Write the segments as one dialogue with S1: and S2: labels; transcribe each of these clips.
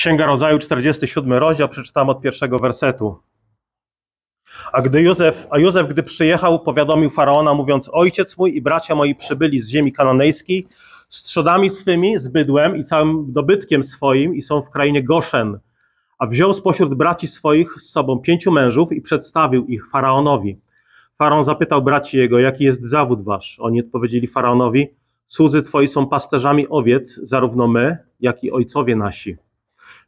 S1: Księga Rodzaju, 47 rozdział, przeczytam od pierwszego wersetu. A gdy Józef, a Józef, gdy przyjechał, powiadomił faraona, mówiąc: Ojciec mój i bracia moi przybyli z ziemi kananejskiej z trzodami swymi, z bydłem i całym dobytkiem swoim i są w krainie Goszen. A wziął spośród braci swoich z sobą pięciu mężów i przedstawił ich faraonowi. Faraon zapytał braci jego, jaki jest zawód wasz? Oni odpowiedzieli faraonowi: Słudzy twoi są pasterzami owiec, zarówno my, jak i ojcowie nasi.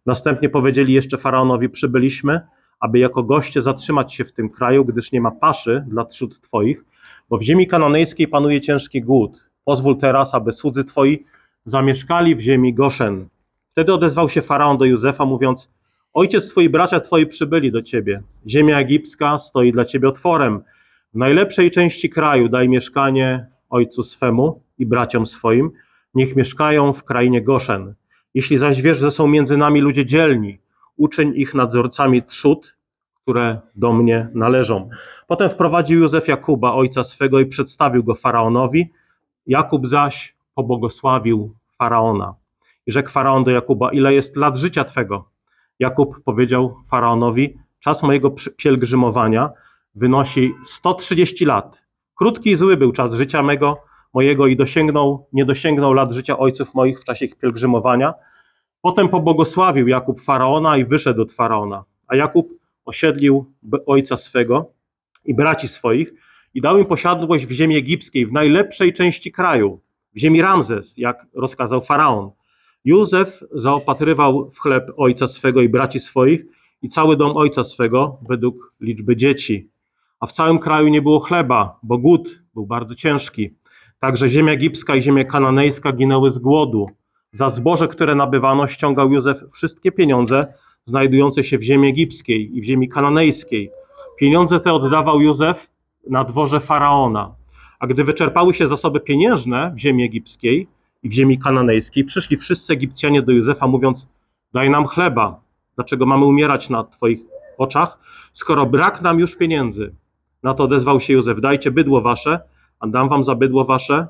S1: Następnie powiedzieli jeszcze faraonowi: Przybyliśmy, aby jako goście zatrzymać się w tym kraju, gdyż nie ma paszy dla trzód twoich, bo w ziemi kanonejskiej panuje ciężki głód. Pozwól teraz, aby słudzy twoi zamieszkali w ziemi Goszen. Wtedy odezwał się faraon do Józefa, mówiąc: Ojciec twoi bracia twoi przybyli do ciebie. Ziemia egipska stoi dla ciebie otworem. W najlepszej części kraju daj mieszkanie ojcu swemu i braciom swoim. Niech mieszkają w krainie Goszen. Jeśli zaś wiesz, że są między nami ludzie dzielni, uczyń ich nadzorcami trzód, które do mnie należą. Potem wprowadził Józef Jakuba, ojca swego, i przedstawił go faraonowi. Jakub zaś pobłogosławił faraona. I rzekł faraon do Jakuba: Ile jest lat życia twego? Jakub powiedział faraonowi: Czas mojego pielgrzymowania wynosi 130 lat. Krótki i zły był czas życia mego, mojego i dosięgnął, nie dosięgnął lat życia ojców moich w czasie ich pielgrzymowania. Potem pobłogosławił Jakub faraona i wyszedł od faraona. A Jakub osiedlił ojca swego i braci swoich i dał im posiadłość w ziemi egipskiej, w najlepszej części kraju, w ziemi Ramzes, jak rozkazał faraon. Józef zaopatrywał w chleb ojca swego i braci swoich i cały dom ojca swego według liczby dzieci. A w całym kraju nie było chleba, bo głód był bardzo ciężki. Także ziemia egipska i ziemia kananejska ginęły z głodu. Za zboże, które nabywano, ściągał Józef wszystkie pieniądze znajdujące się w ziemi egipskiej i w ziemi kananejskiej. Pieniądze te oddawał Józef na dworze faraona. A gdy wyczerpały się zasoby pieniężne w ziemi egipskiej i w ziemi kananejskiej, przyszli wszyscy Egipcjanie do Józefa, mówiąc: Daj nam chleba, dlaczego mamy umierać na Twoich oczach, skoro brak nam już pieniędzy. Na to odezwał się Józef: Dajcie bydło wasze, a dam wam za bydło wasze,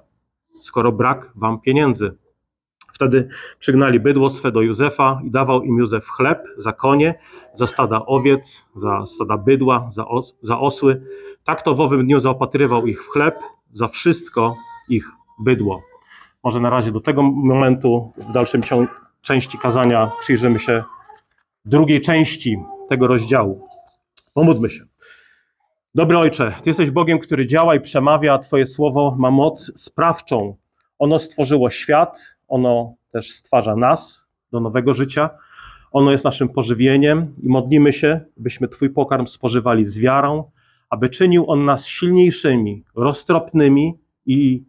S1: skoro brak wam pieniędzy. Wtedy przygnali bydło swe do Józefa i dawał im Józef chleb za konie, za stada owiec, za stada bydła, za, os, za osły. Tak to w owym dniu zaopatrywał ich w chleb, za wszystko ich bydło. Może na razie do tego momentu, w dalszym części kazania przyjrzymy się drugiej części tego rozdziału. Pomódlmy się. Dobry Ojcze, Ty jesteś Bogiem, który działa i przemawia, a Twoje słowo ma moc sprawczą. Ono stworzyło świat, ono też stwarza nas do nowego życia. Ono jest naszym pożywieniem i modlimy się, byśmy Twój pokarm spożywali z wiarą, aby czynił on nas silniejszymi, roztropnymi i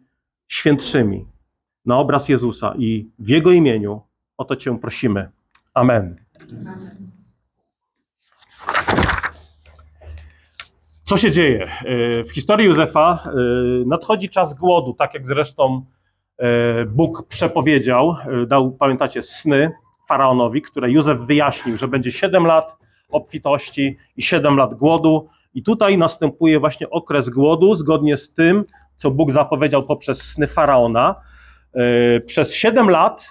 S1: świętszymi na obraz Jezusa. I w Jego imieniu o to Cię prosimy. Amen. Co się dzieje? W historii Józefa y, nadchodzi czas głodu, tak jak zresztą E, Bóg przepowiedział, e, dał, pamiętacie, sny faraonowi, które Józef wyjaśnił, że będzie 7 lat obfitości i 7 lat głodu. I tutaj następuje właśnie okres głodu, zgodnie z tym, co Bóg zapowiedział poprzez sny faraona. E, przez 7 lat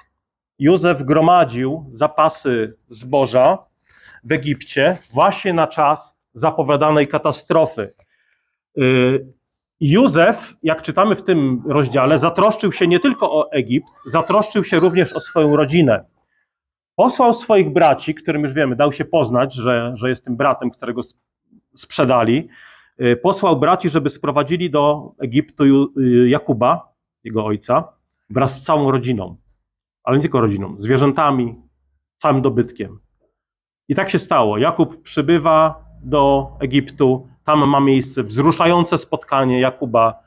S1: Józef gromadził zapasy zboża w Egipcie właśnie na czas zapowiadanej katastrofy. Józef, jak czytamy w tym rozdziale, zatroszczył się nie tylko o Egipt, zatroszczył się również o swoją rodzinę. Posłał swoich braci, którym już wiemy, dał się poznać, że, że jest tym bratem, którego sprzedali. Y, posłał braci, żeby sprowadzili do Egiptu y, Jakuba, jego ojca, wraz z całą rodziną. Ale nie tylko rodziną, zwierzętami, całym dobytkiem. I tak się stało. Jakub przybywa do Egiptu, tam ma miejsce wzruszające spotkanie Jakuba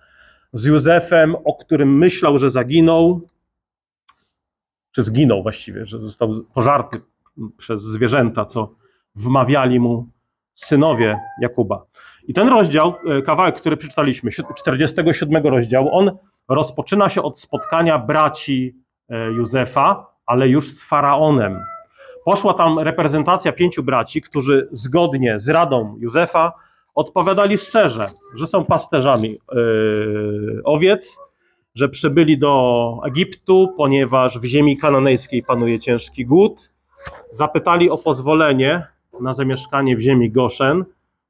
S1: z Józefem, o którym myślał, że zaginął, czy zginął właściwie, że został pożarty przez zwierzęta, co wmawiali mu synowie Jakuba. I ten rozdział, e, kawałek, który przeczytaliśmy, 47 rozdział, on rozpoczyna się od spotkania braci e, Józefa, ale już z faraonem. Poszła tam reprezentacja pięciu braci, którzy zgodnie z radą Józefa odpowiadali szczerze, że są pasterzami yy, owiec, że przybyli do Egiptu, ponieważ w ziemi kananejskiej panuje ciężki głód zapytali o pozwolenie na zamieszkanie w ziemi Goszen,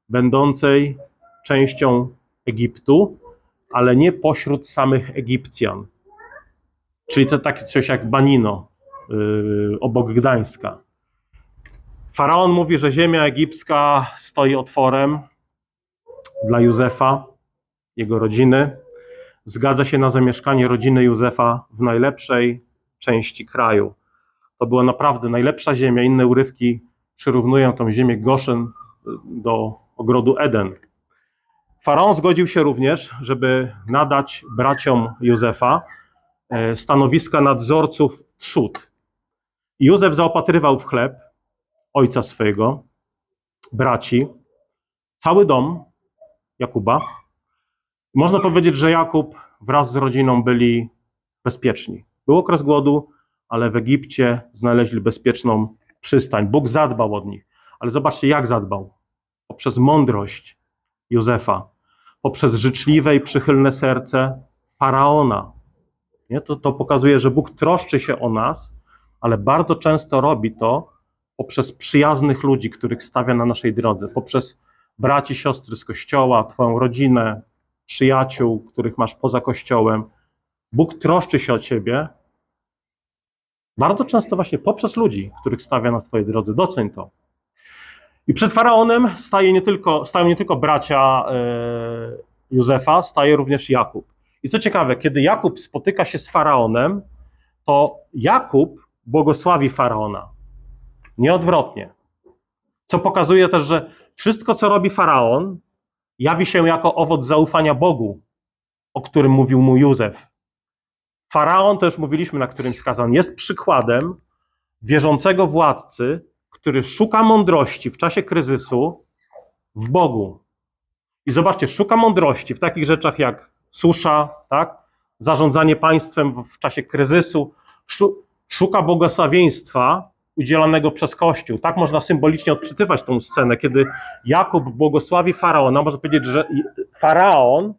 S1: będącej częścią Egiptu, ale nie pośród samych Egipcjan. Czyli to takie coś jak Banino yy, obok Gdańska. Faraon mówi, że ziemia egipska stoi otworem dla Józefa, jego rodziny. Zgadza się na zamieszkanie rodziny Józefa w najlepszej części kraju. To była naprawdę najlepsza ziemia. Inne urywki przyrównują tą ziemię Goszen do ogrodu Eden. Faraon zgodził się również, żeby nadać braciom Józefa e, stanowiska nadzorców trzód. Józef zaopatrywał w chleb ojca swojego, braci, cały dom Jakuba. Można powiedzieć, że Jakub wraz z rodziną byli bezpieczni. Był okres głodu, ale w Egipcie znaleźli bezpieczną przystań. Bóg zadbał od nich. Ale zobaczcie, jak zadbał. Poprzez mądrość Józefa, poprzez życzliwe i przychylne serce faraona. Nie? To, to pokazuje, że Bóg troszczy się o nas, ale bardzo często robi to poprzez przyjaznych ludzi, których stawia na naszej drodze, poprzez braci, siostry z kościoła, Twoją rodzinę, przyjaciół, których masz poza kościołem. Bóg troszczy się o Ciebie bardzo często właśnie poprzez ludzi, których stawia na Twojej drodze. Doceń to. I przed faraonem staje nie tylko, stają nie tylko bracia e, Józefa, staje również Jakub. I co ciekawe, kiedy Jakub spotyka się z faraonem, to Jakub błogosławi faraona. Nie odwrotnie. Co pokazuje też, że wszystko, co robi faraon, jawi się jako owoc zaufania Bogu, o którym mówił mu Józef. Faraon, to już mówiliśmy na którym skazan, jest przykładem wierzącego władcy, który szuka mądrości w czasie kryzysu w Bogu. I zobaczcie, szuka mądrości w takich rzeczach jak susza, tak? zarządzanie państwem w czasie kryzysu, szuka błogosławieństwa udzielanego przez Kościół. Tak można symbolicznie odczytywać tą scenę, kiedy Jakub błogosławi faraona. Można powiedzieć, że faraon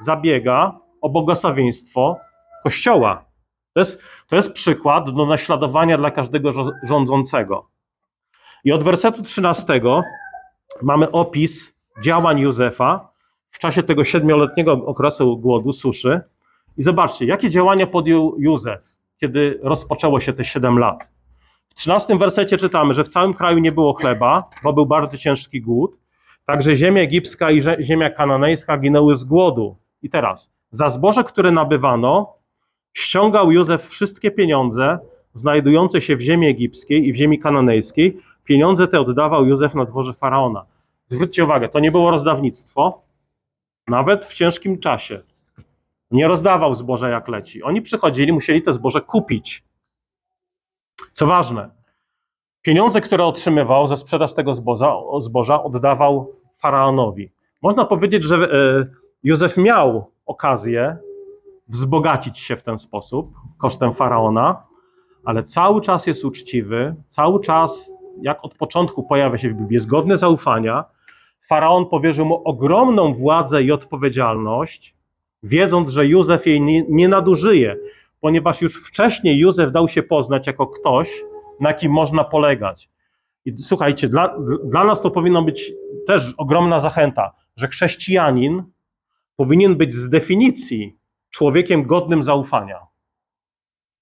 S1: zabiega o błogosławieństwo Kościoła. To jest, to jest przykład do naśladowania dla każdego rządzącego. I od wersetu 13 mamy opis działań Józefa w czasie tego siedmioletniego okresu głodu, suszy. I zobaczcie, jakie działania podjął Józef, kiedy rozpoczęło się te siedem lat. W 13 wersecie czytamy, że w całym kraju nie było chleba, bo był bardzo ciężki głód. Także ziemia egipska i ziemia kananejska ginęły z głodu. I teraz, za zboże, które nabywano, ściągał Józef wszystkie pieniądze znajdujące się w ziemi egipskiej i w ziemi kananejskiej. Pieniądze te oddawał Józef na dworze faraona. Zwróćcie uwagę, to nie było rozdawnictwo, nawet w ciężkim czasie. Nie rozdawał zboża jak leci. Oni przychodzili, musieli te zboże kupić. Co ważne, pieniądze, które otrzymywał za sprzedaż tego zboża, zboża oddawał faraonowi. Można powiedzieć, że e, Józef miał okazję wzbogacić się w ten sposób kosztem faraona, ale cały czas jest uczciwy, cały czas, jak od początku pojawia się w Biblii, jest zaufania. Faraon powierzył mu ogromną władzę i odpowiedzialność, wiedząc, że Józef jej nie nadużyje, ponieważ już wcześniej Józef dał się poznać jako ktoś, na kim można polegać. I słuchajcie, dla, dla nas to powinno być też ogromna zachęta, że chrześcijanin powinien być z definicji człowiekiem godnym zaufania.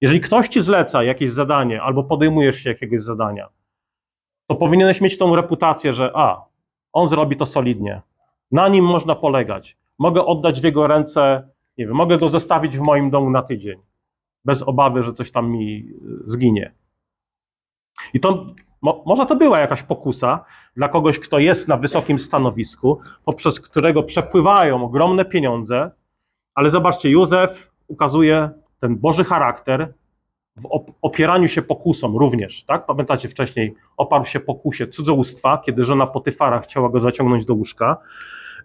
S1: Jeżeli ktoś ci zleca jakieś zadanie albo podejmujesz się jakiegoś zadania, to powinieneś mieć tą reputację, że a, on zrobi to solidnie, na nim można polegać, mogę oddać w jego ręce, nie wiem, mogę go zostawić w moim domu na tydzień, bez obawy, że coś tam mi y, zginie. I to mo, może to była jakaś pokusa dla kogoś, kto jest na wysokim stanowisku, poprzez którego przepływają ogromne pieniądze, ale zobaczcie, Józef ukazuje ten Boży charakter w opieraniu się pokusom również, tak? Pamiętacie wcześniej, oparł się pokusie cudzołóstwa, kiedy żona Potyfara chciała go zaciągnąć do łóżka.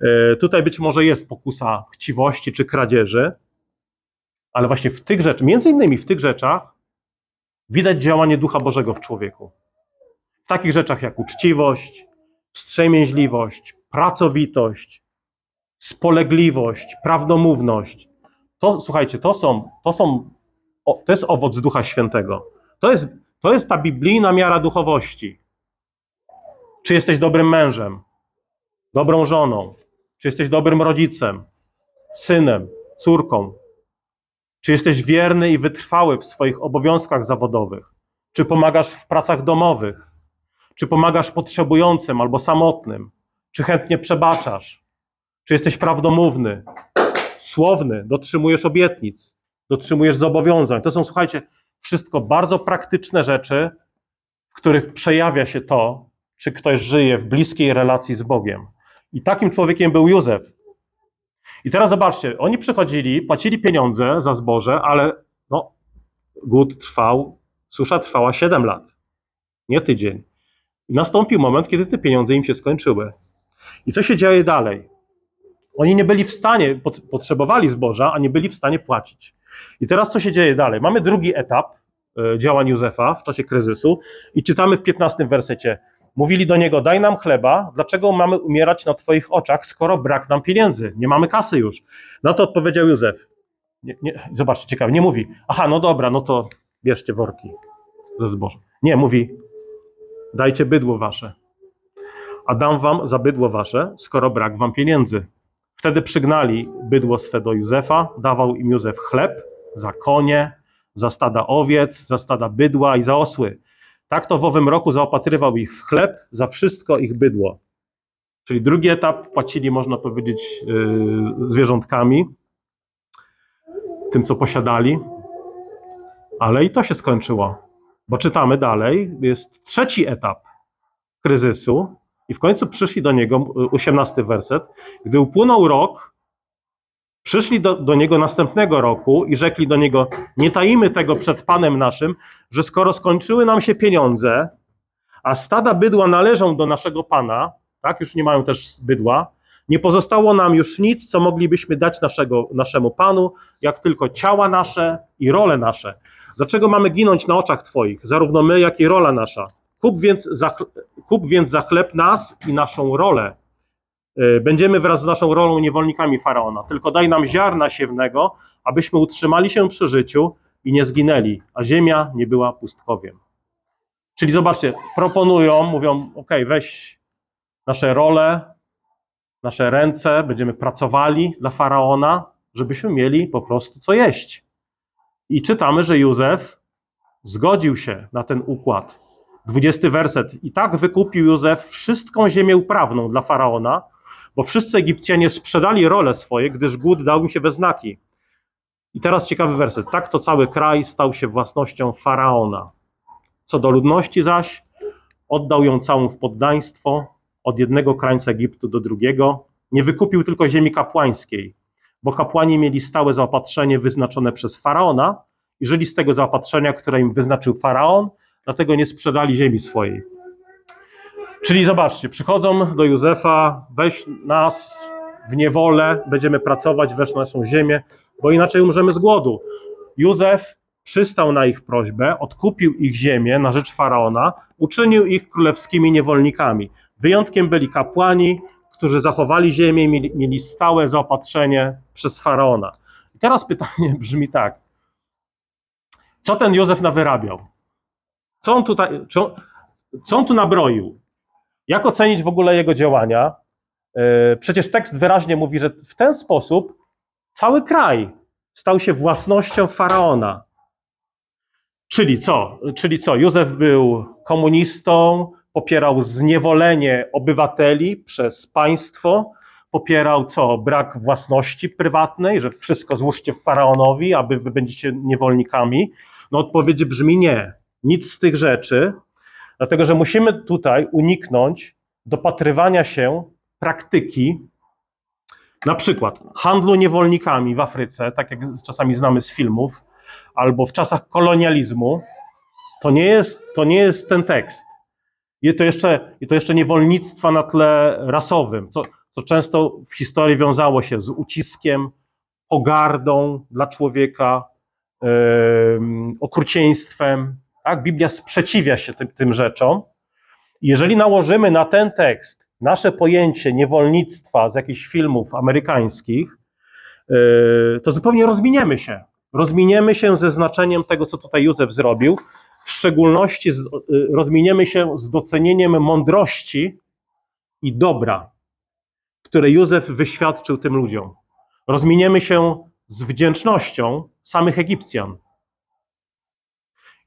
S1: E, tutaj być może jest pokusa chciwości czy kradzieży, ale właśnie w tych rzeczach, między innymi w tych rzeczach, widać działanie Ducha Bożego w człowieku. W takich rzeczach jak uczciwość, wstrzemięźliwość, pracowitość, spolegliwość, prawdomówność. To, słuchajcie, to są, to są, to jest owoc Ducha Świętego. To jest To jest ta biblijna miara duchowości. Czy jesteś dobrym mężem, dobrą żoną, czy jesteś dobrym rodzicem, synem, córką, czy jesteś wierny i wytrwały w swoich obowiązkach zawodowych, czy pomagasz w pracach domowych, czy pomagasz potrzebującym albo samotnym, czy chętnie przebaczasz, czy jesteś prawdomówny, słowny, dotrzymujesz obietnic, dotrzymujesz zobowiązań. To są, słuchajcie, wszystko bardzo praktyczne rzeczy, w których przejawia się to, czy ktoś żyje w bliskiej relacji z Bogiem. I takim człowiekiem był Józef. I teraz zobaczcie, oni przychodzili, płacili pieniądze za zboże, ale no, głód trwał, susza trwała 7 lat, nie tydzień. I nastąpił moment, kiedy te pieniądze im się skończyły. I co się dzieje dalej? Oni nie byli w stanie, potrzebowali zboża, a nie byli w stanie płacić. I teraz co się dzieje dalej? Mamy drugi etap e, działań Józefa w czasie kryzysu i czytamy w 15 wersecie. Mówili do niego: Daj nam chleba, dlaczego mamy umierać na Twoich oczach, skoro brak nam pieniędzy? Nie mamy kasy już. Na to odpowiedział Józef. Nie, nie, zobaczcie, ciekawe, nie mówi: Aha, no dobra, no to bierzcie worki ze zbożem. Nie, mówi: Dajcie bydło wasze, a dam wam za bydło wasze, skoro brak wam pieniędzy. Wtedy przygnali bydło swe do Józefa, dawał im Józef chleb za konie, za stada owiec, za stada bydła i za osły. Tak to w owym roku zaopatrywał ich w chleb, za wszystko ich bydło. Czyli drugi etap płacili, można powiedzieć, yy, zwierzątkami, tym co posiadali, ale i to się skończyło, bo czytamy dalej, jest trzeci etap kryzysu, i w końcu przyszli do niego, 18 werset, gdy upłynął rok, przyszli do, do niego następnego roku i rzekli do niego: Nie tajimy tego przed Panem naszym, że skoro skończyły nam się pieniądze, a stada bydła należą do naszego Pana, tak, już nie mają też bydła, nie pozostało nam już nic, co moglibyśmy dać naszego, naszemu Panu, jak tylko ciała nasze i role nasze. Dlaczego mamy ginąć na oczach Twoich, zarówno my, jak i rola nasza? Kup więc za, kup więc za chleb nas i naszą rolę. Y, będziemy wraz z naszą rolą niewolnikami faraona. Tylko daj nam ziarna siewnego, abyśmy utrzymali się przy życiu i nie zginęli, a ziemia nie była pustkowiem. Czyli zobaczcie, proponują, mówią: OK, weź nasze role, nasze ręce, będziemy pracowali dla faraona, żebyśmy mieli po prostu co jeść. I czytamy, że Józef zgodził się na ten układ. 20 werset. I tak wykupił Józef wszystką ziemię uprawną dla faraona, bo wszyscy Egipcjanie sprzedali role swoje, gdyż głód dał im się we znaki. I teraz ciekawy werset. Tak to cały kraj stał się własnością faraona. Co do ludności zaś, oddał ją całą w poddaństwo, od jednego krańca Egiptu do drugiego. Nie wykupił tylko ziemi kapłańskiej, bo kapłani mieli stałe zaopatrzenie wyznaczone przez faraona i żyli z tego zaopatrzenia, które im wyznaczył faraon, dlatego nie sprzedali ziemi swojej. Czyli zobaczcie, przychodzą do Józefa, weź nas w niewolę, będziemy pracować, weź naszą ziemię, bo inaczej umrzemy z głodu. Józef przystał na ich prośbę, odkupił ich ziemię na rzecz faraona, uczynił ich królewskimi niewolnikami. Wyjątkiem byli kapłani, którzy zachowali ziemię i mieli, stałe zaopatrzenie przez faraona. I teraz pytanie brzmi tak: co ten Józef nawyrabiał? Co on, tutaj, co on tu nabroił? Jak ocenić w ogóle jego działania? E, przecież tekst wyraźnie mówi, że w ten sposób cały kraj stał się własnością faraona. Czyli co? Czyli co? Józef był komunistą, popierał zniewolenie obywateli przez państwo, popierał co? Brak własności prywatnej, że wszystko złóżcie faraonowi, aby wy będziecie niewolnikami. No odpowiedź brzmi nie nic z tych rzeczy, dlatego że musimy tutaj uniknąć dopatrywania się praktyki, na przykład handlu niewolnikami w Afryce, tak jak czasami znamy z filmów, albo w czasach kolonializmu. To nie jest, to nie jest ten tekst. I to jeszcze, to jeszcze niewolnictwa na tle rasowym, co, co często w historii wiązało się z uciskiem, pogardą dla człowieka, yy, okrucieństwem. Tak? Biblia sprzeciwia się tym, tym rzeczom. Jeżeli nałożymy na ten tekst nasze pojęcie niewolnictwa z jakichś filmów amerykańskich, yy, to zupełnie rozminiemy się. Rozminiemy się ze znaczeniem tego, co tutaj Józef zrobił, w szczególności z, y, rozminiemy się z docenieniem mądrości i dobra, które Józef wyświadczył tym ludziom. Rozminiemy się z wdzięcznością samych Egipcjan.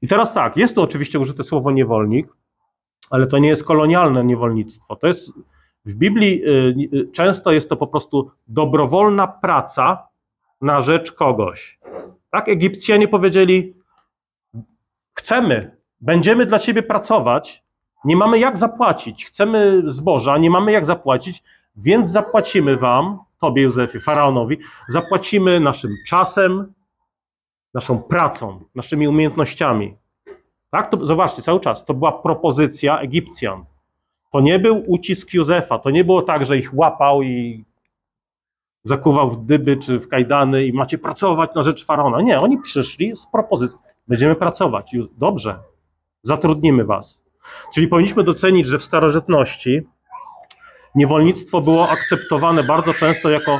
S1: I teraz tak, jest tu oczywiście użyte słowo niewolnik, ale to nie jest kolonialne niewolnictwo. To jest w Biblii y, y, często jest to po prostu dobrowolna praca na rzecz kogoś. Tak, Egipcjanie powiedzieli: Chcemy, będziemy dla ciebie pracować, nie mamy jak zapłacić, chcemy zboża, nie mamy jak zapłacić, więc zapłacimy wam, tobie Józefie, faraonowi, zapłacimy naszym czasem, naszą pracą, naszymi umiejętnościami. Tak, to zobaczcie, cały czas to była propozycja Egipcjan. To nie był ucisk Józefa, to nie było tak, że ich łapał i zakuwał w dyby czy w kajdany i macie pracować na rzecz faraona. Nie, oni przyszli z propozycją. Będziemy pracować. Dobrze, zatrudnimy was. Czyli powinniśmy docenić, że w starożytności niewolnictwo było akceptowane bardzo często jako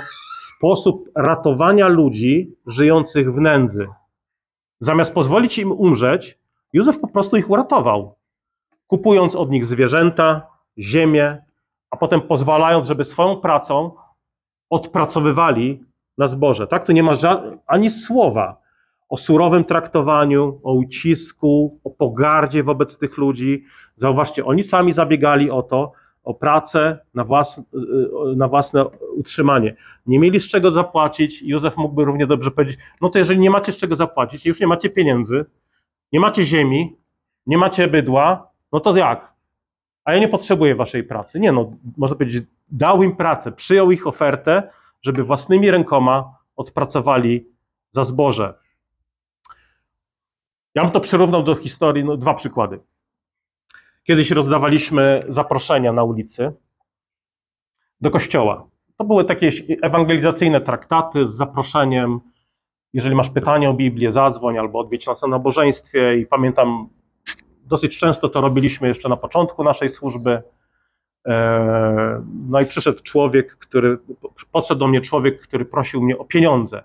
S1: sposób ratowania ludzi żyjących w nędzy. Zamiast pozwolić im umrzeć, Józef po prostu ich uratował, kupując od nich zwierzęta, ziemię, a potem pozwalając, żeby swoją pracą odpracowywali na zboże. Tak? Tu nie ma ani słowa o surowym traktowaniu, o ucisku, o pogardzie wobec tych ludzi. Zauważcie, oni sami zabiegali o to, o pracę na własne, na własne utrzymanie. Nie mieli z czego zapłacić. Józef mógłby równie dobrze powiedzieć: No to jeżeli nie macie z czego zapłacić, już nie macie pieniędzy, nie macie ziemi, nie macie bydła, no to jak? A ja nie potrzebuję waszej pracy. Nie, no, można powiedzieć, dał im pracę, przyjął ich ofertę, żeby własnymi rękoma odpracowali za zboże. Ja bym to przyrównał do historii, no, dwa przykłady. Kiedyś rozdawaliśmy zaproszenia na ulicy do kościoła. To były takie ewangelizacyjne traktaty z zaproszeniem. Jeżeli masz pytanie o Biblię, zadzwoń albo odwiedź nas na nabożeństwie. I pamiętam, dosyć często to robiliśmy jeszcze na początku naszej służby. E, no i przyszedł człowiek, który, podszedł do mnie człowiek, który prosił mnie o pieniądze.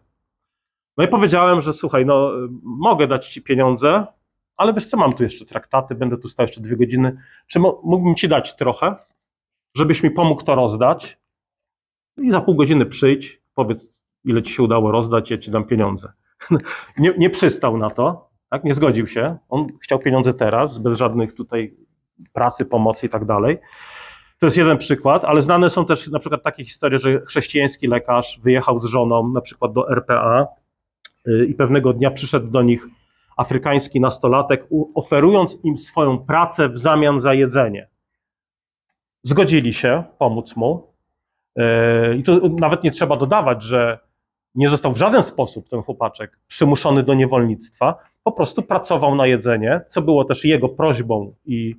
S1: No i powiedziałem, że słuchaj, no mogę dać ci pieniądze, ale wiesz co, mam tu jeszcze traktaty, będę tu stał jeszcze dwie godziny. Czy mógłbym ci dać trochę, żebyś mi pomógł to rozdać? I za pół godziny przyjdź, powiedz, ile ci się udało rozdać, ja ci dam pieniądze. nie, nie przystał na to, tak? nie zgodził się. On chciał pieniądze teraz, bez żadnych tutaj pracy, pomocy i tak dalej. To jest jeden przykład, ale znane są też na przykład takie historie, że chrześcijański lekarz wyjechał z żoną na przykład do RPA y, i pewnego dnia przyszedł do nich afrykański nastolatek, oferując im swoją pracę w zamian za jedzenie. Zgodzili się pomóc mu. Y, I tu nawet nie trzeba dodawać, że nie został w żaden sposób ten chłopaczek przymuszony do niewolnictwa, po prostu pracował na jedzenie, co było też jego prośbą i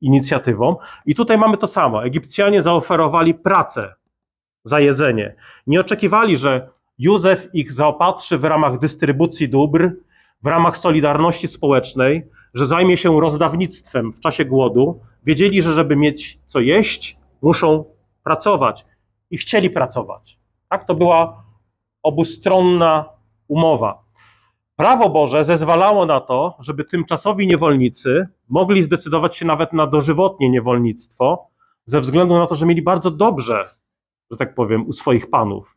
S1: inicjatywą. I tutaj mamy to samo. Egipcjanie zaoferowali pracę za jedzenie. Nie oczekiwali, że Józef ich zaopatrzy w ramach dystrybucji dóbr, w ramach solidarności społecznej, że zajmie się rozdawnictwem w czasie głodu. Wiedzieli, że żeby mieć co jeść, muszą pracować i chcieli pracować. Tak, to była obustronna umowa. Prawo Boże zezwalało na to, żeby tymczasowi niewolnicy mogli zdecydować się nawet na dożywotnie niewolnictwo, ze względu na to, że mieli bardzo dobrze, że tak powiem, u swoich panów.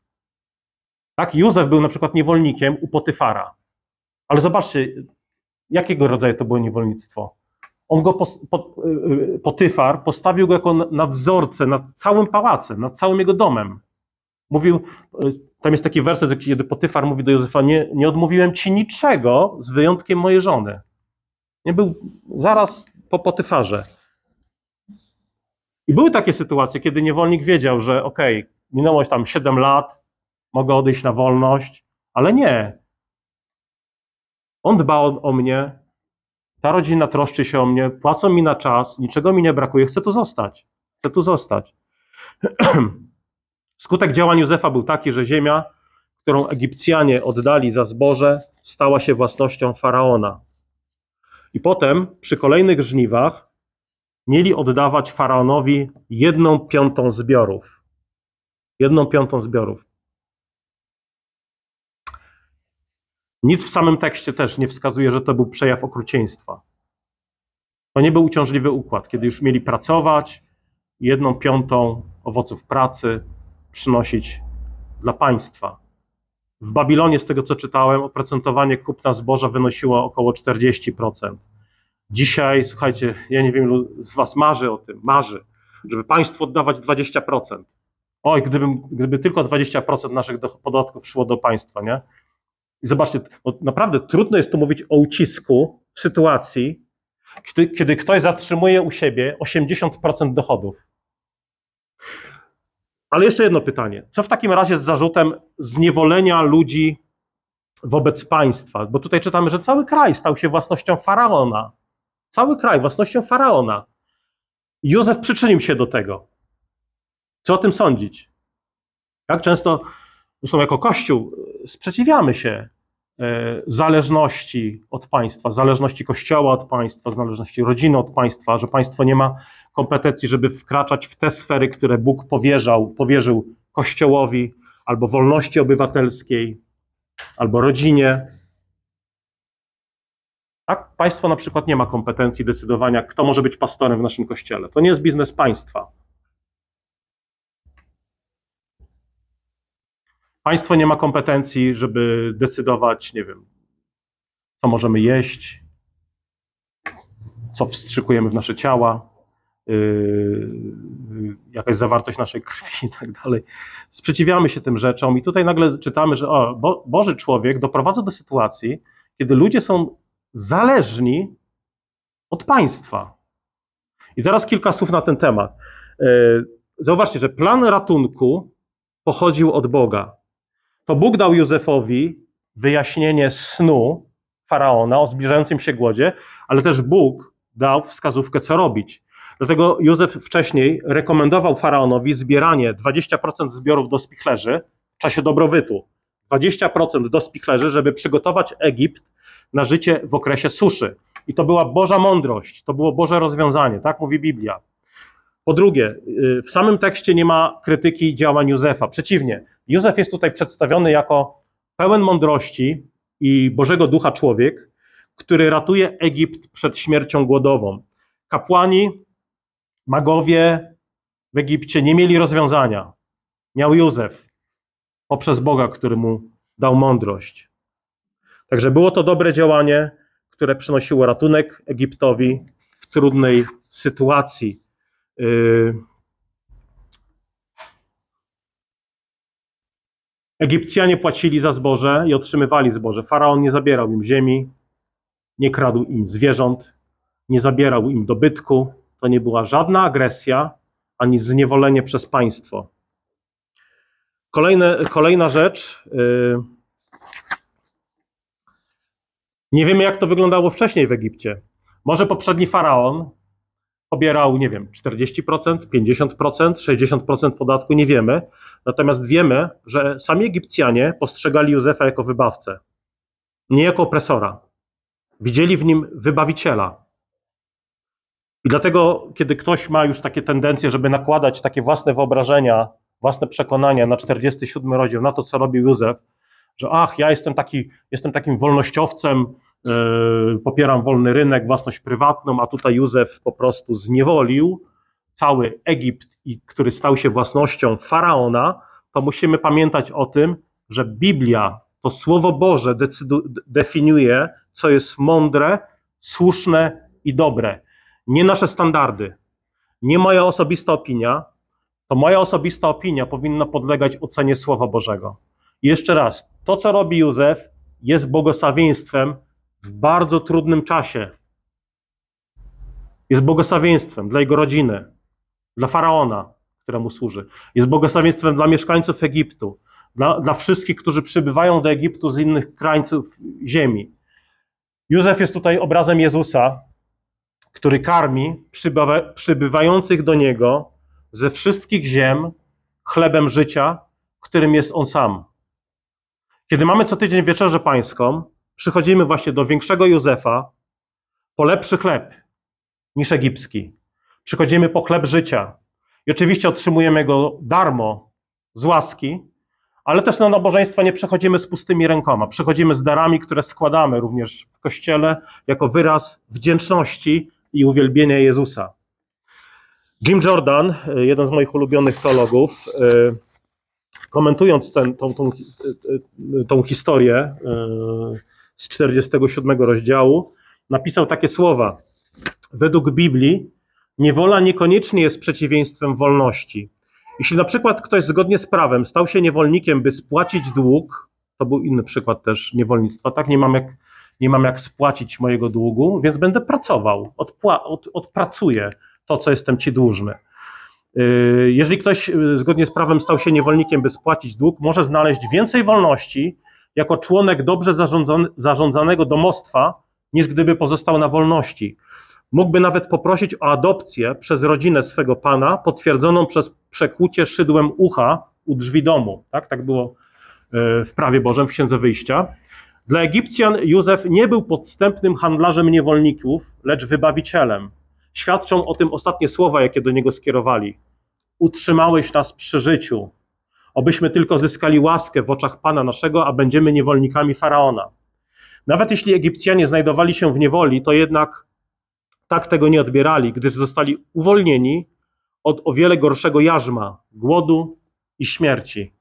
S1: Tak, Józef był na przykład niewolnikiem u Potyfara. Ale zobaczcie, jakiego rodzaju to było niewolnictwo. On go, Potyfar, postawił go jako nadzorcę nad całym pałacem, nad całym jego domem. Mówił, tam jest taki werset, kiedy Potyfar mówi do Józefa, nie, nie odmówiłem ci niczego z wyjątkiem mojej żony. Nie był zaraz po Potyfarze. I były takie sytuacje, kiedy niewolnik wiedział, że okej, okay, minęło tam 7 lat, mogę odejść na wolność, ale nie. On dba o, o mnie, ta rodzina troszczy się o mnie, płacą mi na czas, niczego mi nie brakuje, chcę tu zostać. Chcę tu zostać. Skutek działań Józefa był taki, że ziemia, którą Egipcjanie oddali za zboże, stała się własnością faraona. I potem przy kolejnych żniwach mieli oddawać faraonowi jedną piątą zbiorów. Jedną piątą zbiorów. Nic w samym tekście też nie wskazuje, że to był przejaw okrucieństwa. To nie był uciążliwy układ, kiedy już mieli pracować, jedną piątą owoców pracy przynosić dla państwa. W Babilonie, z tego co czytałem, oprocentowanie kupna zboża wynosiło około 40%. Dzisiaj, słuchajcie, ja nie wiem, ilu z Was marzy o tym, marzy, żeby państwu oddawać 20%. Oj, gdyby, gdyby tylko 20% naszych podatków szło do państwa, nie? I zobaczcie, naprawdę trudno jest tu mówić o ucisku w sytuacji, kiedy, kiedy ktoś zatrzymuje u siebie 80% dochodów. Ale jeszcze jedno pytanie. Co w takim razie z zarzutem zniewolenia ludzi wobec państwa? Bo tutaj czytamy, że cały kraj stał się własnością faraona. Cały kraj własnością faraona. Józef przyczynił się do tego. Co o tym sądzić? Jak często, zresztą jako Kościół, sprzeciwiamy się e, zależności od państwa, zależności kościoła od państwa, zależności rodziny od państwa, że państwo nie ma kompetencji, żeby wkraczać w te sfery, które Bóg powierzał, powierzył kościołowi, albo wolności obywatelskiej, albo rodzinie. Tak? Państwo na przykład nie ma kompetencji decydowania, kto może być pastorem w naszym kościele. To nie jest biznes państwa. Państwo nie ma kompetencji, żeby decydować, nie wiem, co możemy jeść, co wstrzykujemy w nasze ciała, yy, jakaś zawartość naszej krwi i tak dalej. Sprzeciwiamy się tym rzeczom i tutaj nagle czytamy, że o, Bo, Boży człowiek doprowadza do sytuacji, kiedy ludzie są zależni od państwa. I teraz kilka słów na ten temat. Yy, zauważcie, że plan ratunku pochodził od Boga to Bóg dał Józefowi wyjaśnienie snu faraona o zbliżającym się głodzie, ale też Bóg dał wskazówkę, co robić. Dlatego Józef wcześniej rekomendował faraonowi zbieranie 20% zbiorów do spichlerzy w czasie dobrobytu. 20% do spichlerzy, żeby przygotować Egipt na życie w okresie suszy. I to była Boża mądrość, to było Boże rozwiązanie, tak mówi Biblia. Po drugie, y, w samym tekście nie ma krytyki działań Józefa. Przeciwnie, Józef jest tutaj przedstawiony jako pełen mądrości i Bożego Ducha człowiek, który ratuje Egipt przed śmiercią głodową. Kapłani, magowie w Egipcie nie mieli rozwiązania. Miał Józef poprzez Boga, który mu dał mądrość. Także było to dobre działanie, które przynosiło ratunek Egiptowi w trudnej sytuacji. Yy, Egipcjanie płacili za zboże i otrzymywali zboże. Faraon nie zabierał im ziemi, nie kradł im zwierząt, nie zabierał im dobytku. To nie była żadna agresja ani zniewolenie przez państwo. Kolejne, kolejna rzecz. Yy, nie wiemy, jak to wyglądało wcześniej w Egipcie. Może poprzedni faraon pobierał, nie wiem, 40%, 50%, 60% podatku, nie wiemy. Natomiast wiemy, że sami Egipcjanie postrzegali Józefa jako wybawcę, nie jako opresora. Widzieli w nim wybawiciela. I dlatego, kiedy ktoś ma już takie tendencje, żeby nakładać takie własne wyobrażenia, własne przekonania na 47 rozdział, na to, co robił Józef, że ach, ja jestem, taki, jestem takim wolnościowcem, yy, popieram wolny rynek, własność prywatną, a tutaj Józef po prostu zniewolił cały Egipt, który stał się własnością faraona, to musimy pamiętać o tym, że Biblia, to Słowo Boże decydu, definiuje, co jest mądre, słuszne i dobre. Nie nasze standardy, nie moja osobista opinia, to moja osobista opinia powinna podlegać ocenie Słowa Bożego. I jeszcze raz, to co robi Józef jest błogosławieństwem w bardzo trudnym czasie. Jest błogosławieństwem dla jego rodziny, dla faraona, któremu służy. Jest błogosławieństwem dla mieszkańców Egiptu, dla, dla wszystkich, którzy przybywają do Egiptu z innych krańców ziemi. Józef jest tutaj obrazem Jezusa, który karmi przybywa, przybywających do niego ze wszystkich ziem chlebem życia, którym jest on sam. Kiedy mamy co tydzień wieczerzę pańską, przychodzimy właśnie do większego Józefa po lepszy chleb niż egipski. Przychodzimy po chleb życia. I oczywiście otrzymujemy go darmo, z łaski, ale też na nabożeństwa nie przechodzimy z pustymi rękoma. Przychodzimy z darami, które składamy również w kościele jako wyraz wdzięczności i uwielbienia Jezusa. Jim Jordan, jeden z moich ulubionych teologów, komentując ten, tą, tą, tą historię z 47 rozdziału, napisał takie słowa. Według Biblii niewola niekoniecznie jest przeciwieństwem wolności. Jeśli na przykład ktoś zgodnie z prawem stał się niewolnikiem, by spłacić dług, to był inny przykład też niewolnictwa, tak? Nie mam jak, nie mam jak spłacić mojego długu, więc będę pracował, odpła, od, odpracuję to, co jestem ci dłużny. Yy, jeżeli ktoś yy, zgodnie z prawem stał się niewolnikiem, by spłacić dług, może znaleźć więcej wolności jako członek dobrze zarządzanego domostwa, niż gdyby pozostał na wolności. Mógłby nawet poprosić o adopcję przez rodzinę swego pana, potwierdzoną przez przekłucie szydłem ucha u drzwi domu. Tak, tak było e, w prawie Bożym, w Księdze Wyjścia. Dla Egipcjan Józef nie był podstępnym handlarzem niewolników, lecz wybawicielem. Świadczą o tym ostatnie słowa, jakie do niego skierowali. Utrzymałeś nas przy życiu, obyśmy tylko zyskali łaskę w oczach Pana naszego, a będziemy niewolnikami Faraona. Nawet jeśli Egipcjanie znajdowali się w niewoli, to jednak tak tego nie odbierali, gdyż zostali uwolnieni od o wiele gorszego jarzma, głodu i śmierci.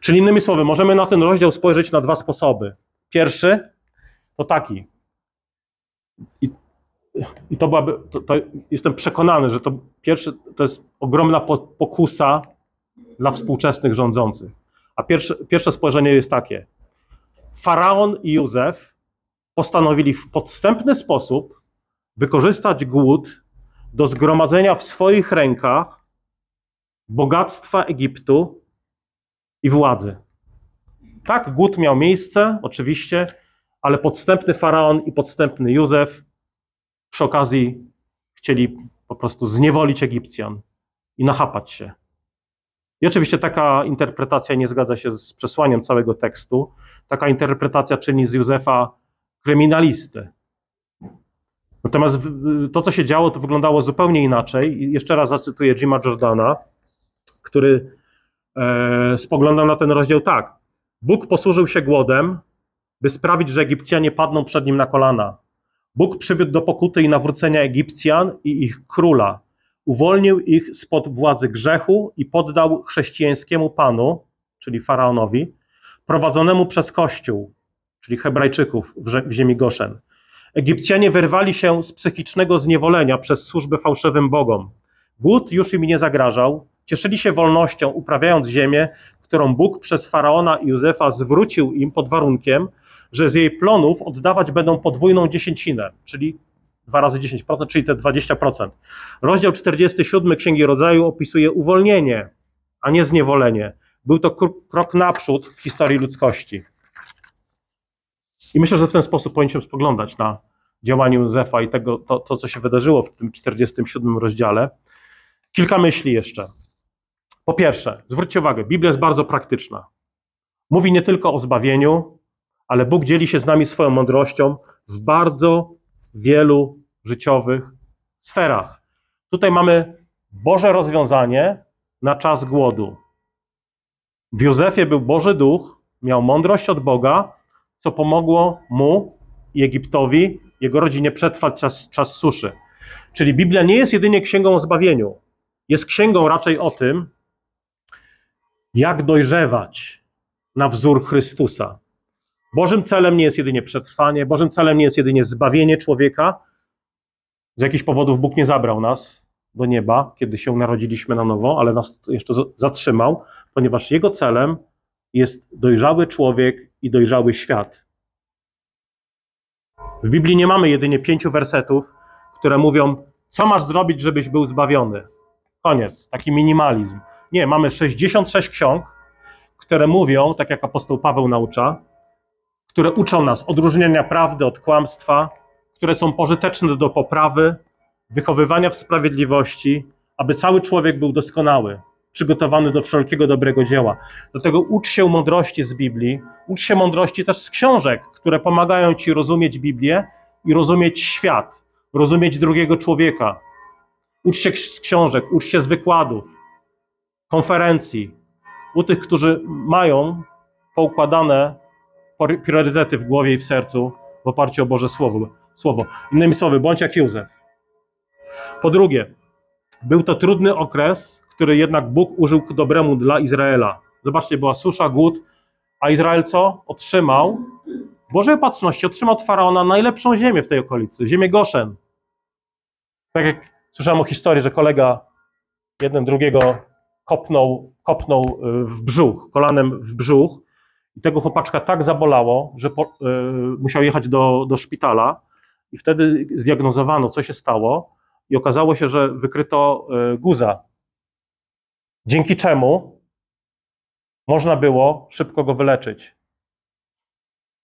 S1: Czyli innymi słowy, możemy na ten rozdział spojrzeć na dwa sposoby. Pierwszy to taki. I, i to byłaby, to, to jestem przekonany, że to pierwszy to jest ogromna pokusa dla współczesnych rządzących. A pierwsze, pierwsze spojrzenie jest takie. Faraon i Józef postanowili w podstępny sposób wykorzystać głód do zgromadzenia w swoich rękach bogactwa Egiptu i władzy. Tak, głód miał miejsce, oczywiście, ale podstępny faraon i podstępny Józef przy okazji chcieli po prostu zniewolić Egipcjan i nachapać się. I oczywiście taka interpretacja nie zgadza się z przesłaniem całego tekstu. Taka interpretacja czyni z Józefa kryminalistę. Natomiast to, co się działo, to wyglądało zupełnie inaczej. I jeszcze raz zacytuję Jima Jordana, który e, spoglądał na ten rozdział tak. Bóg posłużył się głodem, by sprawić, że Egipcjanie padną przed nim na kolana. Bóg przywiódł do pokuty i nawrócenia Egipcjan i ich króla. Uwolnił ich spod władzy grzechu i poddał chrześcijańskiemu panu, czyli faraonowi, prowadzonemu przez Kościół, czyli Hebrajczyków w ziemi Goszen. Egipcjanie wyrwali się z psychicznego zniewolenia przez służbę fałszywym bogom. Głód już im nie zagrażał, cieszyli się wolnością, uprawiając ziemię, którą Bóg przez faraona i Józefa zwrócił im pod warunkiem, że z jej plonów oddawać będą podwójną dziesięcinę, czyli 2 razy 10%, czyli te 20%. Rozdział 47 Księgi Rodzaju opisuje uwolnienie, a nie zniewolenie. Był to krok naprzód w historii ludzkości. I myślę, że w ten sposób powinniśmy spoglądać na działanie Józefa i tego, to, to, co się wydarzyło w tym 47 rozdziale. Kilka myśli jeszcze. Po pierwsze, zwróćcie uwagę, Biblia jest bardzo praktyczna. Mówi nie tylko o zbawieniu, ale Bóg dzieli się z nami swoją mądrością w bardzo wielu życiowych sferach. Tutaj mamy Boże rozwiązanie na czas głodu. W Józefie był Boży Duch, miał mądrość od Boga, co pomogło mu i Egiptowi, jego rodzinie przetrwać czas, czas suszy. Czyli Biblia nie jest jedynie księgą o zbawieniu. Jest księgą raczej o tym, jak dojrzewać na wzór Chrystusa. Bożym celem nie jest jedynie przetrwanie, Bożym celem nie jest jedynie zbawienie człowieka. Z jakichś powodów Bóg nie zabrał nas do nieba, kiedy się narodziliśmy na nowo, ale nas jeszcze zatrzymał, ponieważ Jego celem jest dojrzały człowiek i dojrzały świat. W Biblii nie mamy jedynie pięciu wersetów, które mówią, co masz zrobić, żebyś był zbawiony. Koniec, taki minimalizm. Nie, mamy 66 ksiąg, które mówią, tak jak apostoł Paweł naucza, które uczą nas odróżnienia prawdy od kłamstwa, które są pożyteczne do poprawy, wychowywania w sprawiedliwości, aby cały człowiek był doskonały przygotowany do wszelkiego dobrego dzieła. Dlatego ucz się mądrości z Biblii, ucz się mądrości też z książek, które pomagają ci rozumieć Biblię i rozumieć świat, rozumieć drugiego człowieka. Ucz się z książek, ucz się z wykładów, konferencji, u tych, którzy mają poukładane priorytety w głowie i w sercu w oparciu o Boże Słowo. słowo. Innymi słowy, bądź jak Józef. Po drugie, był to trudny okres, który jednak Bóg użył ku dobremu dla Izraela. Zobaczcie, była susza, głód, a Izrael co? Otrzymał, Bożej opatrzności, otrzymał od Faraona najlepszą ziemię w tej okolicy, ziemię Goszen. Tak jak słyszałem o historii, że kolega jeden drugiego kopnął, kopnął y, w brzuch, kolanem w brzuch i tego chłopaczka tak zabolało, że po, y, musiał jechać do, do szpitala i wtedy zdiagnozowano, co się stało i okazało się, że wykryto y, guza. Dzięki czemu można było szybko go wyleczyć.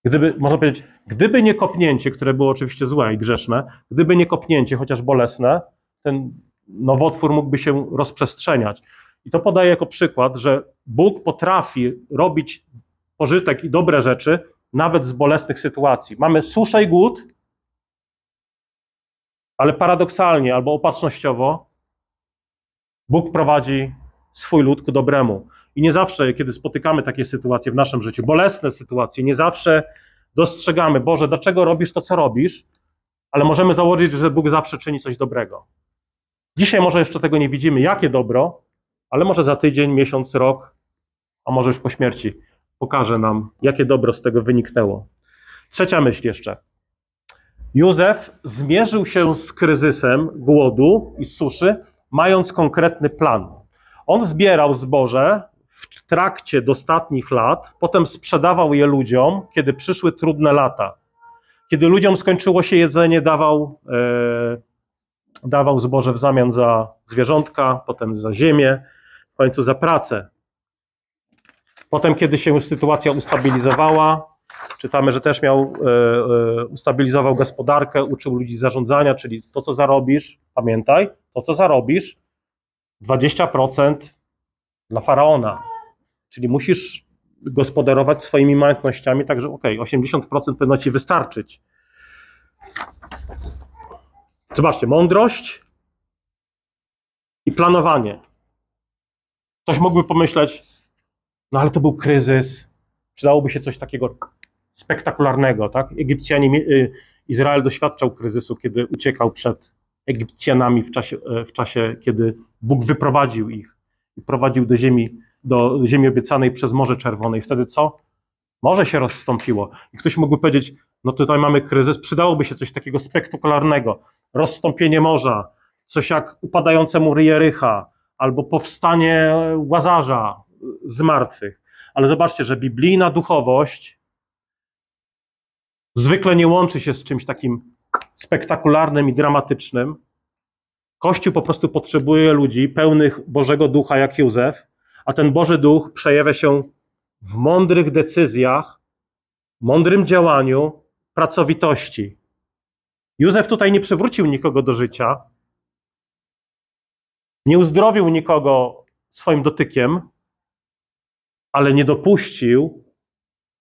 S1: Gdyby, można powiedzieć, gdyby nie kopnięcie, które było oczywiście złe i grzeszne, gdyby nie kopnięcie, chociaż bolesne, ten nowotwór mógłby się rozprzestrzeniać. I to podaję jako przykład, że Bóg potrafi robić pożytek i dobre rzeczy nawet z bolesnych sytuacji. Mamy suszę i głód, ale paradoksalnie albo opatrznościowo Bóg prowadzi swój lud ku dobremu. I nie zawsze, kiedy spotykamy takie sytuacje w naszym życiu, bolesne sytuacje, nie zawsze dostrzegamy, Boże, dlaczego robisz to, co robisz, ale możemy założyć, że Bóg zawsze czyni coś dobrego. Dzisiaj może jeszcze tego nie widzimy, jakie dobro, ale może za tydzień, miesiąc, rok, a może już po śmierci pokaże nam, jakie dobro z tego wyniknęło. Trzecia myśl jeszcze. Józef zmierzył się z kryzysem głodu i suszy, mając konkretny plan. On zbierał zboże w trakcie dostatnich lat, potem sprzedawał je ludziom, kiedy przyszły trudne lata. Kiedy ludziom skończyło się jedzenie, dawał, e, dawał zboże w zamian za zwierzątka, potem za ziemię, w końcu za pracę. Potem, kiedy się sytuacja ustabilizowała, czytamy, że też miał, e, e, ustabilizował gospodarkę, uczył ludzi zarządzania, czyli to, co zarobisz, pamiętaj, to, co zarobisz, 20% dla faraona. Czyli musisz gospodarować swoimi majątnościami, także ok, 80% powinno ci wystarczyć. Zobaczcie, mądrość i planowanie. Ktoś mógłby pomyśleć, no ale to był kryzys, przydałoby się coś takiego spektakularnego, tak? Egipcjanie, y, Izrael doświadczał kryzysu, kiedy uciekał przed Egipcjanami w czasie, e, w czasie kiedy Bóg wyprowadził ich i prowadził do ziemi, do ziemi obiecanej przez Morze Czerwone. I wtedy co? Morze się rozstąpiło. I ktoś mógłby powiedzieć, no tutaj mamy kryzys, przydałoby się coś takiego spektakularnego. Rozstąpienie morza, coś jak upadające mury Jericha, albo powstanie Łazarza z martwych. Ale zobaczcie, że biblijna duchowość zwykle nie łączy się z czymś takim spektakularnym i dramatycznym. Kościół po prostu potrzebuje ludzi pełnych Bożego Ducha jak Józef, a ten Boży Duch przejawia się w mądrych decyzjach, mądrym działaniu, pracowitości. Józef tutaj nie przywrócił nikogo do życia, nie uzdrowił nikogo swoim dotykiem, ale nie dopuścił,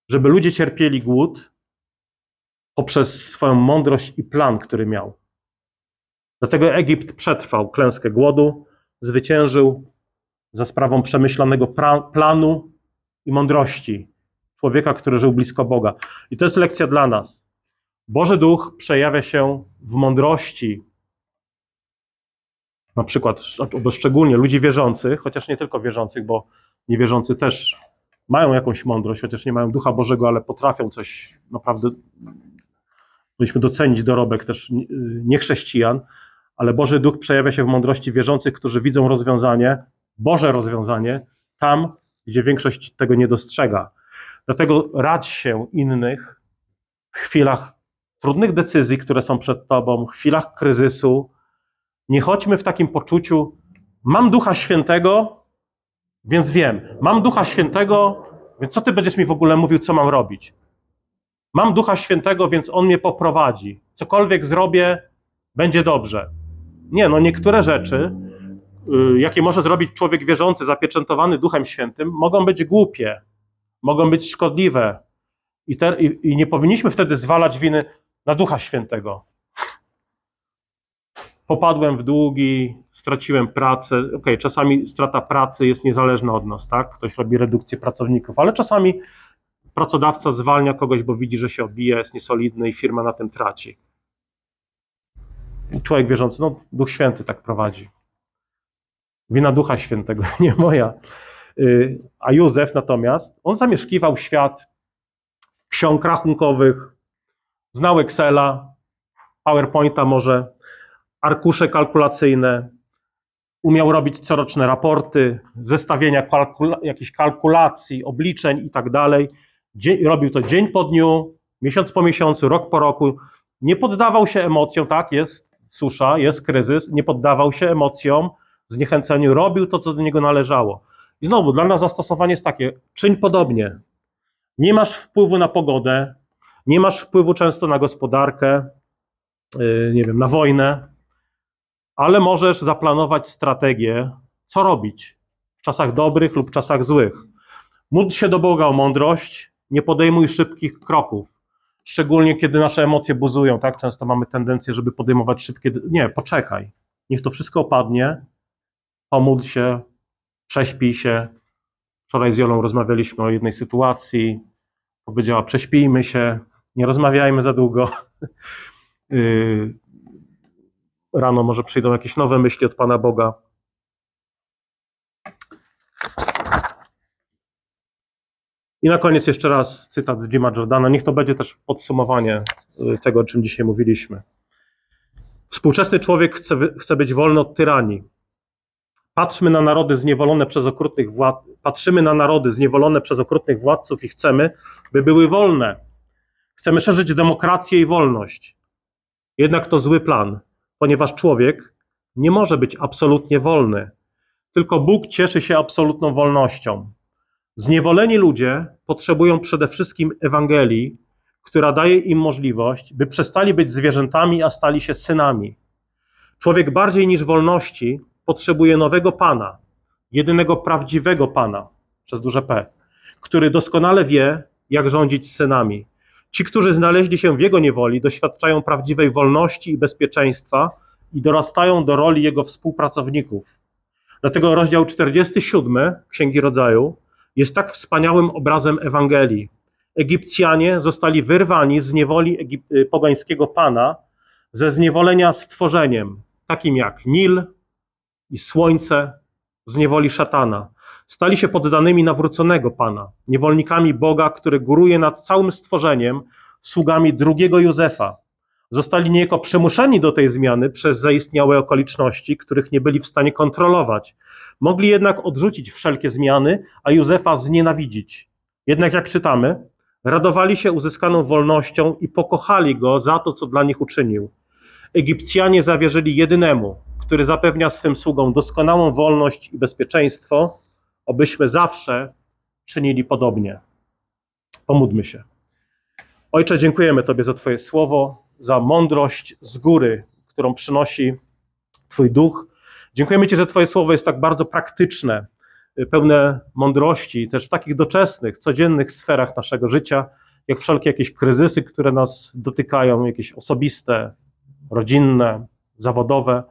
S1: żeby ludzie cierpieli głód poprzez swoją mądrość i plan, który miał. Dlatego Egipt przetrwał klęskę głodu, zwyciężył za sprawą przemyślanego planu i mądrości człowieka, który żył blisko Boga. I to jest lekcja dla nas. Boży Duch przejawia się w mądrości, na przykład, bo szczególnie ludzi wierzących, chociaż nie tylko wierzących, bo niewierzący też mają jakąś mądrość, chociaż nie mają Ducha Bożego, ale potrafią coś naprawdę, powinniśmy docenić dorobek też niechrześcijan, ale Boży Duch przejawia się w mądrości wierzących, którzy widzą rozwiązanie, Boże rozwiązanie, tam, gdzie większość tego nie dostrzega. Dlatego radź się innych w chwilach trudnych decyzji, które są przed Tobą, w chwilach kryzysu. Nie chodźmy w takim poczuciu, mam Ducha Świętego, więc wiem. Mam Ducha Świętego, więc co Ty będziesz mi w ogóle mówił, co mam robić? Mam Ducha Świętego, więc On mnie poprowadzi. Cokolwiek zrobię, będzie dobrze. Nie, no niektóre rzeczy, y, jakie może zrobić człowiek wierzący, zapieczętowany Duchem Świętym, mogą być głupie, mogą być szkodliwe. I, te, i, i nie powinniśmy wtedy zwalać winy na Ducha Świętego. Popadłem w długi, straciłem pracę. Okej, okay, czasami strata pracy jest niezależna od nas, tak? Ktoś robi redukcję pracowników, ale czasami pracodawca zwalnia kogoś, bo widzi, że się obija, jest niesolidny i firma na tym traci. Człowiek wierzący, no Duch Święty tak prowadzi. Wina Ducha Świętego, nie moja. Y, a Józef natomiast, on zamieszkiwał świat ksiąg rachunkowych, znał Excela, PowerPointa może, arkusze kalkulacyjne, umiał robić coroczne raporty, zestawienia kalkula jakichś kalkulacji, obliczeń i tak dalej. Robił to dzień po dniu, miesiąc po miesiącu, rok po roku. Nie poddawał się emocjom, tak, jest susza, jest kryzys, nie poddawał się emocjom, zniechęceniu, robił to, co do niego należało. I znowu, dla nas zastosowanie jest takie, czyń podobnie. Nie masz wpływu na pogodę, nie masz wpływu często na gospodarkę, yy, nie wiem, na wojnę, ale możesz zaplanować strategię, co robić w czasach dobrych lub czasach złych. Módl się do Boga o mądrość, nie podejmuj szybkich kroków, szczególnie kiedy nasze emocje buzują, tak? Często mamy tendencję, żeby podejmować szybkie. Nie, poczekaj. Niech to wszystko opadnie, pomódl się, prześpij się. Wczoraj z Jolą rozmawialiśmy o jednej sytuacji. Powiedziała: prześpijmy się, nie rozmawiajmy za długo. Y, rano może przyjdą jakieś nowe myśli od Pana Boga. I na koniec jeszcze raz cytat z Jima Jordana. Niech to będzie też podsumowanie y, tego, o czym dzisiaj mówiliśmy. Współczesny człowiek chce, chce być wolny od tyranii. Patrzmy na narody zniewolone przez okrutnych władz, patrzymy na narody zniewolone przez okrutnych władców i chcemy, by były wolne. Chcemy szerzyć demokrację i wolność. Jednak to zły plan, ponieważ człowiek nie może być absolutnie wolny. Tylko Bóg cieszy się absolutną wolnością. Zniewoleni ludzie potrzebują przede wszystkim Ewangelii, która daje im możliwość, by przestali być zwierzętami, a stali się synami. Człowiek bardziej niż wolności potrzebuje nowego Pana, jedynego prawdziwego Pana, przez duże P, który doskonale wie, jak rządzić synami. Ci, którzy znaleźli się w jego niewoli, doświadczają prawdziwej wolności i bezpieczeństwa i dorastają do roli jego współpracowników. Dlatego rozdział 47 Księgi Rodzaju jest tak wspaniałym obrazem Ewangelii. Egipcjanie zostali wyrwani z niewoli Egip- y, pogańskiego pana, ze zniewolenia stworzeniem, takim jak Nil i słońce, z niewoli szatana. Stali się poddanymi nawróconego pana, niewolnikami Boga, który góruje nad całym stworzeniem, sługami drugiego Józefa. Zostali niejako przymuszeni do tej zmiany przez zaistniałe okoliczności, których nie byli w stanie kontrolować. Mogli jednak odrzucić wszelkie zmiany, a Józefa znienawidzić. Jednak jak czytamy, radowali się uzyskaną wolnością i pokochali go za to, co dla nich uczynił. Egipcjanie zawierzyli jedynemu, który zapewnia swym sługom doskonałą wolność i bezpieczeństwo, obyśmy zawsze czynili podobnie. Pomódlmy się. Ojcze, dziękujemy Tobie za Twoje słowo, za mądrość z góry, którą przynosi Twój duch. Dziękujemy Ci, że Twoje słowo jest tak bardzo praktyczne, pełne mądrości, też w takich doczesnych, codziennych sferach naszego życia, jak wszelkie jakieś kryzysy, które nas dotykają, jakieś osobiste, rodzinne, zawodowe.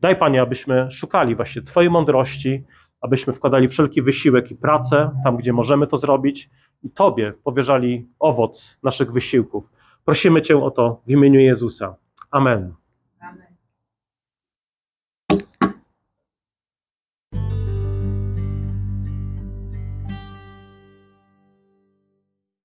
S1: Daj Panie, abyśmy szukali właśnie Twojej mądrości, abyśmy wkładali wszelki wysiłek i pracę tam, gdzie możemy to zrobić i Tobie powierzali owoc naszych wysiłków. Prosimy Cię o to w imieniu Jezusa. Amen.